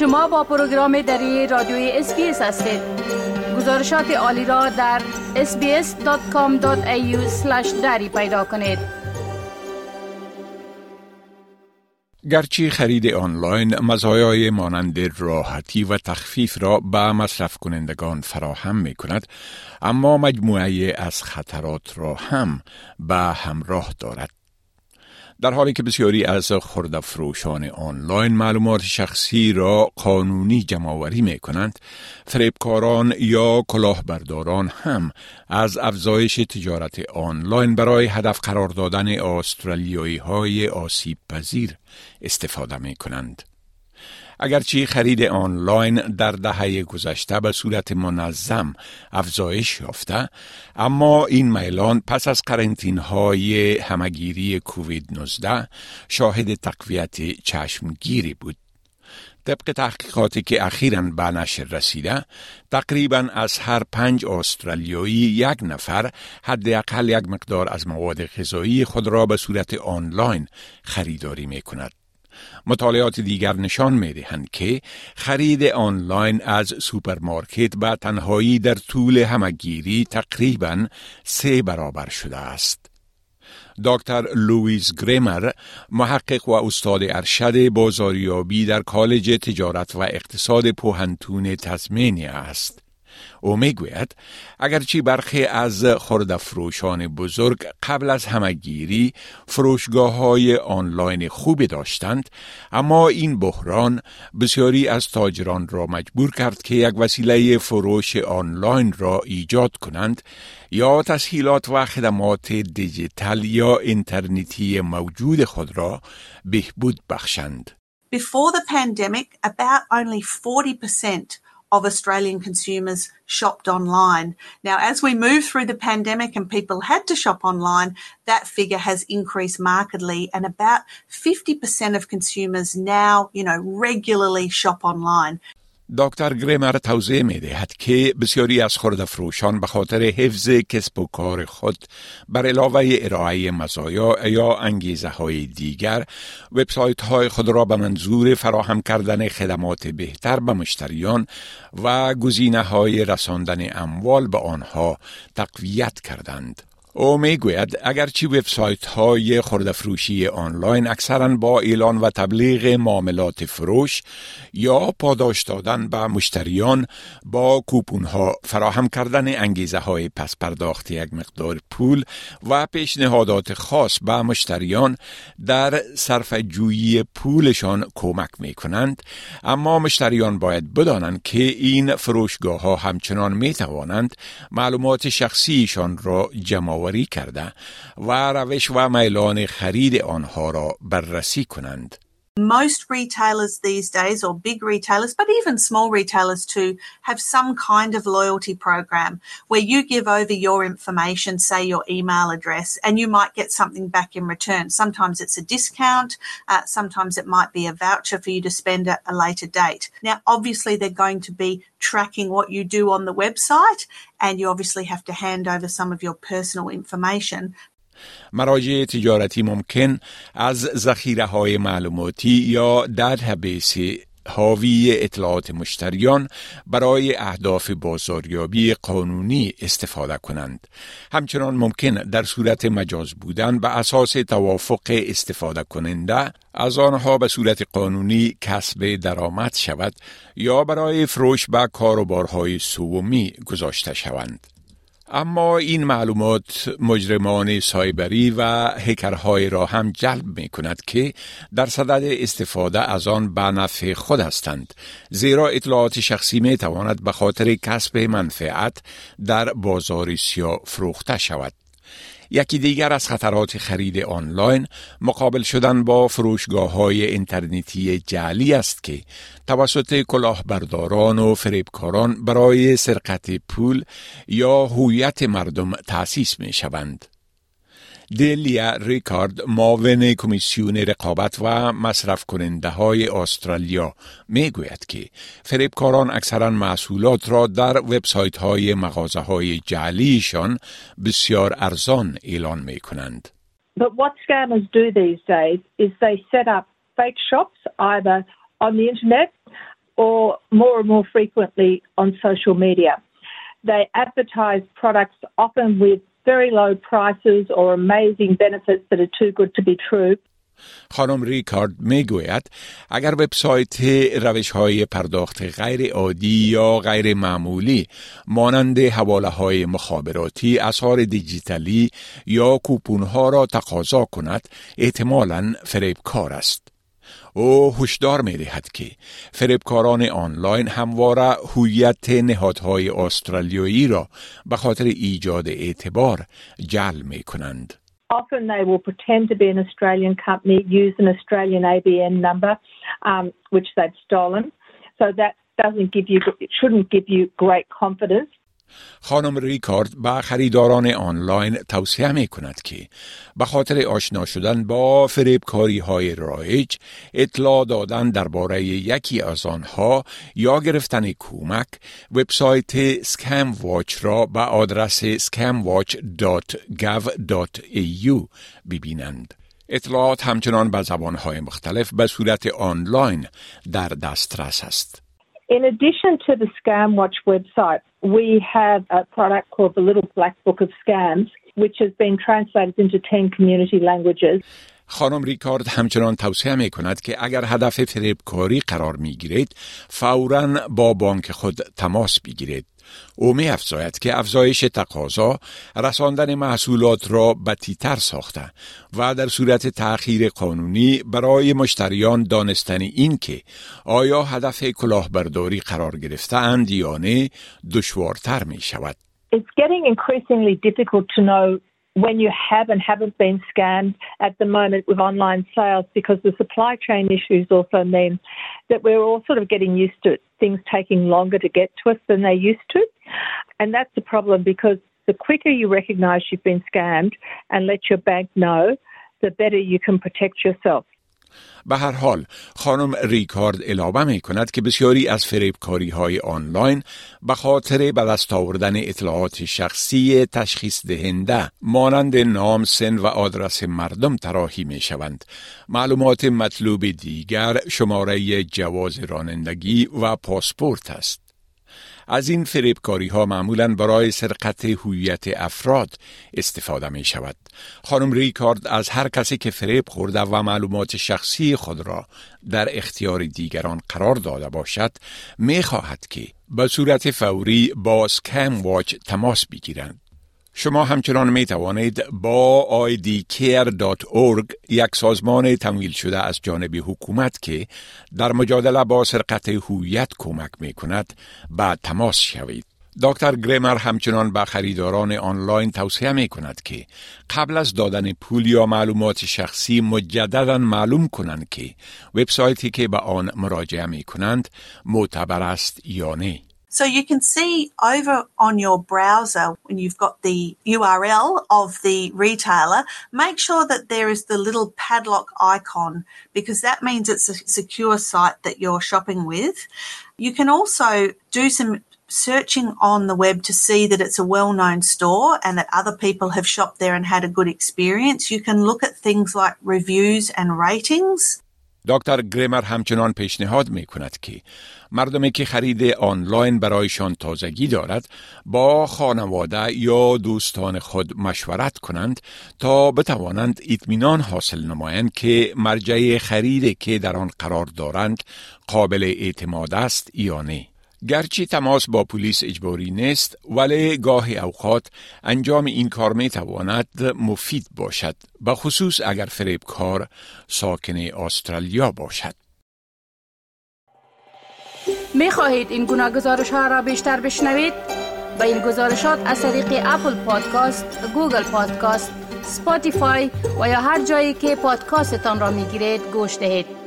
شما با پروگرام دری رادیوی SBS هستید. گزارشات عالی را در sbs.com.au دری پیدا کنید. گرچه خرید آنلاین مزایای مانند راحتی و تخفیف را به مصرف کنندگان فراهم می کند اما مجموعه از خطرات را هم به همراه دارد. در حالی که بسیاری از خردفروشان آنلاین معلومات شخصی را قانونی جمعآوری می کنند، فریبکاران یا کلاهبرداران هم از افزایش تجارت آنلاین برای هدف قرار دادن استرالیایی های آسیب پذیر استفاده می کنند. اگرچه خرید آنلاین در دهه گذشته به صورت منظم افزایش یافته اما این میلان پس از قرنطین های همه‌گیری کووید 19 شاهد تقویت چشمگیری بود. طبق تحقیقاتی که اخیرا به نشر رسیده تقریبا از هر پنج استرالیایی یک نفر حداقل یک مقدار از مواد غذایی خود را به صورت آنلاین خریداری می کند مطالعات دیگر نشان می دهند که خرید آنلاین از سوپرمارکت به تنهایی در طول همه‌گیری تقریبا سه برابر شده است. دکتر لویز گریمر محقق و استاد ارشد بازاریابی در کالج تجارت و اقتصاد پوهنتون تزمینی است. او می‌گوید اگرچه برخی از خردفروشان بزرگ قبل از همگیری فروشگاه های آنلاین خوبی داشتند اما این بحران بسیاری از تاجران را مجبور کرد که یک وسیله فروش آنلاین را ایجاد کنند یا تسهیلات و خدمات دیجیتال یا اینترنتی موجود خود را بهبود بخشند. Before the pandemic, about only 40% of Australian consumers shopped online. Now, as we move through the pandemic and people had to shop online, that figure has increased markedly and about 50% of consumers now, you know, regularly shop online. دکتر گریمر توضیح می دهد که بسیاری از خردفروشان به خاطر حفظ کسب و کار خود بر علاوه ارائه مزایا یا انگیزه های دیگر وبسایت های خود را به منظور فراهم کردن خدمات بهتر به مشتریان و گزینه های رساندن اموال به آنها تقویت کردند. او می‌گوید اگرچه وبسایت های خردفروشی آنلاین اکثرا با اعلان و تبلیغ معاملات فروش یا پاداش دادن به مشتریان با کوپون ها فراهم کردن انگیزه های پس پرداخت یک مقدار پول و پیشنهادات خاص به مشتریان در صرف جویی پولشان کمک می کنند اما مشتریان باید بدانند که این فروشگاه ها همچنان می توانند معلومات شخصیشان را جمع آوری کرده و روش و میلان خرید آنها را بررسی کنند. Most retailers these days, or big retailers, but even small retailers too, have some kind of loyalty program where you give over your information, say your email address, and you might get something back in return. Sometimes it's a discount, uh, sometimes it might be a voucher for you to spend at a later date. Now, obviously, they're going to be tracking what you do on the website, and you obviously have to hand over some of your personal information. مراجع تجارتی ممکن از ذخیره های معلوماتی یا دیتابیس حاوی اطلاعات مشتریان برای اهداف بازاریابی قانونی استفاده کنند. همچنان ممکن در صورت مجاز بودن به اساس توافق استفاده کننده از آنها به صورت قانونی کسب درآمد شود یا برای فروش به کاروبارهای سومی گذاشته شوند. اما این معلومات مجرمان سایبری و هکرهای را هم جلب می کند که در صدد استفاده از آن به نفع خود هستند زیرا اطلاعات شخصی می تواند به خاطر کسب منفعت در بازار سیاه فروخته شود. یکی دیگر از خطرات خرید آنلاین مقابل شدن با فروشگاه های اینترنتی جعلی است که توسط کلاهبرداران و فریبکاران برای سرقت پول یا هویت مردم تأسیس می شوند. دلیا ریکارد معاون کمیسیون رقابت و مصرف کننده های استرالیا می گوید که فریبکاران اکثرا محصولات را در وبسایت های مغازه های جعلیشان بسیار ارزان اعلان می کنند. But what scammers do these days is they set up fake shops either on the internet or more and more frequently on social media. They advertise products often with very low prices or amazing benefits that are too good to be true. خانم ریکارد می گوید اگر وبسایت روش های پرداخت غیر عادی یا غیر معمولی مانند حواله های مخابراتی اثار دیجیتالی یا کوپون ها را تقاضا کند احتمالاً فریبکار است. او هشدار می دهد که فریبکاران آنلاین همواره هویت نهادهای استرالیایی را به خاطر ایجاد اعتبار جل می کنند. often they will pretend to be an Australian company, use an Australian ABN number, um, which they've stolen. So that doesn't give you, it shouldn't give you great confidence. خانم ریکارد به خریداران آنلاین توصیه می کند که به خاطر آشنا شدن با فریبکاری های رایج اطلاع دادن درباره یکی از آنها یا گرفتن کمک وبسایت سکم واچ را به آدرس scamwatch.gov.au ببینند. اطلاعات همچنان به زبانهای مختلف به صورت آنلاین در دسترس است. In addition to the Scam Watch website, we have a product called the Little Black Book of Scams, which has been translated into 10 community languages. خانم ریکارد همچنان توصیه می کند که اگر هدف فریبکاری قرار می گیرید فورا با بانک خود تماس بگیرید. او می افزاید که افزایش تقاضا رساندن محصولات را بتیتر ساخته و در صورت تأخیر قانونی برای مشتریان دانستن این که آیا هدف کلاهبرداری قرار گرفته اند یا نه دشوارتر می شود. It's getting increasingly difficult to know when you have and haven't been scammed at the moment with online sales because the supply chain issues also mean that we're all sort of getting used to it, things taking longer to get to us than they used to. And that's a problem because the quicker you recognise you've been scammed and let your bank know, the better you can protect yourself. به هر حال خانم ریکارد اعلامه می کند که بسیاری از فریبکاری های آنلاین به خاطر به دست آوردن اطلاعات شخصی تشخیص دهنده مانند نام سن و آدرس مردم تراحی می شوند معلومات مطلوب دیگر شماره جواز رانندگی و پاسپورت است. از این فریبکاری ها معمولا برای سرقت هویت افراد استفاده می شود. خانم ریکارد از هر کسی که فریب خورده و معلومات شخصی خود را در اختیار دیگران قرار داده باشد می خواهد که به صورت فوری با سکم واچ تماس بگیرند. شما همچنان می توانید با idcare.org یک سازمان تمویل شده از جانب حکومت که در مجادله با سرقت هویت کمک می کند به تماس شوید. دکتر گریمر همچنان به خریداران آنلاین توصیه می کند که قبل از دادن پول یا معلومات شخصی مجددا معلوم کنند که وبسایتی که به آن مراجعه می کنند معتبر است یا نه. So you can see over on your browser when you've got the URL of the retailer, make sure that there is the little padlock icon because that means it's a secure site that you're shopping with. You can also do some searching on the web to see that it's a well-known store and that other people have shopped there and had a good experience. You can look at things like reviews and ratings. دکتر گریمر همچنان پیشنهاد می کند که مردمی که خرید آنلاین برایشان تازگی دارد با خانواده یا دوستان خود مشورت کنند تا بتوانند اطمینان حاصل نمایند که مرجع خرید که در آن قرار دارند قابل اعتماد است یا نه. گرچه تماس با پلیس اجباری نیست ولی گاه اوقات انجام این کار می تواند مفید باشد به خصوص اگر فریبکار ساکن استرالیا باشد می خواهید این گونه گزارش ها را بیشتر بشنوید؟ با این گزارشات از طریق Apple Podcast، Google Podcast، Spotify و یا هر جایی که پادکاستتان را می گیرید گوش دهید.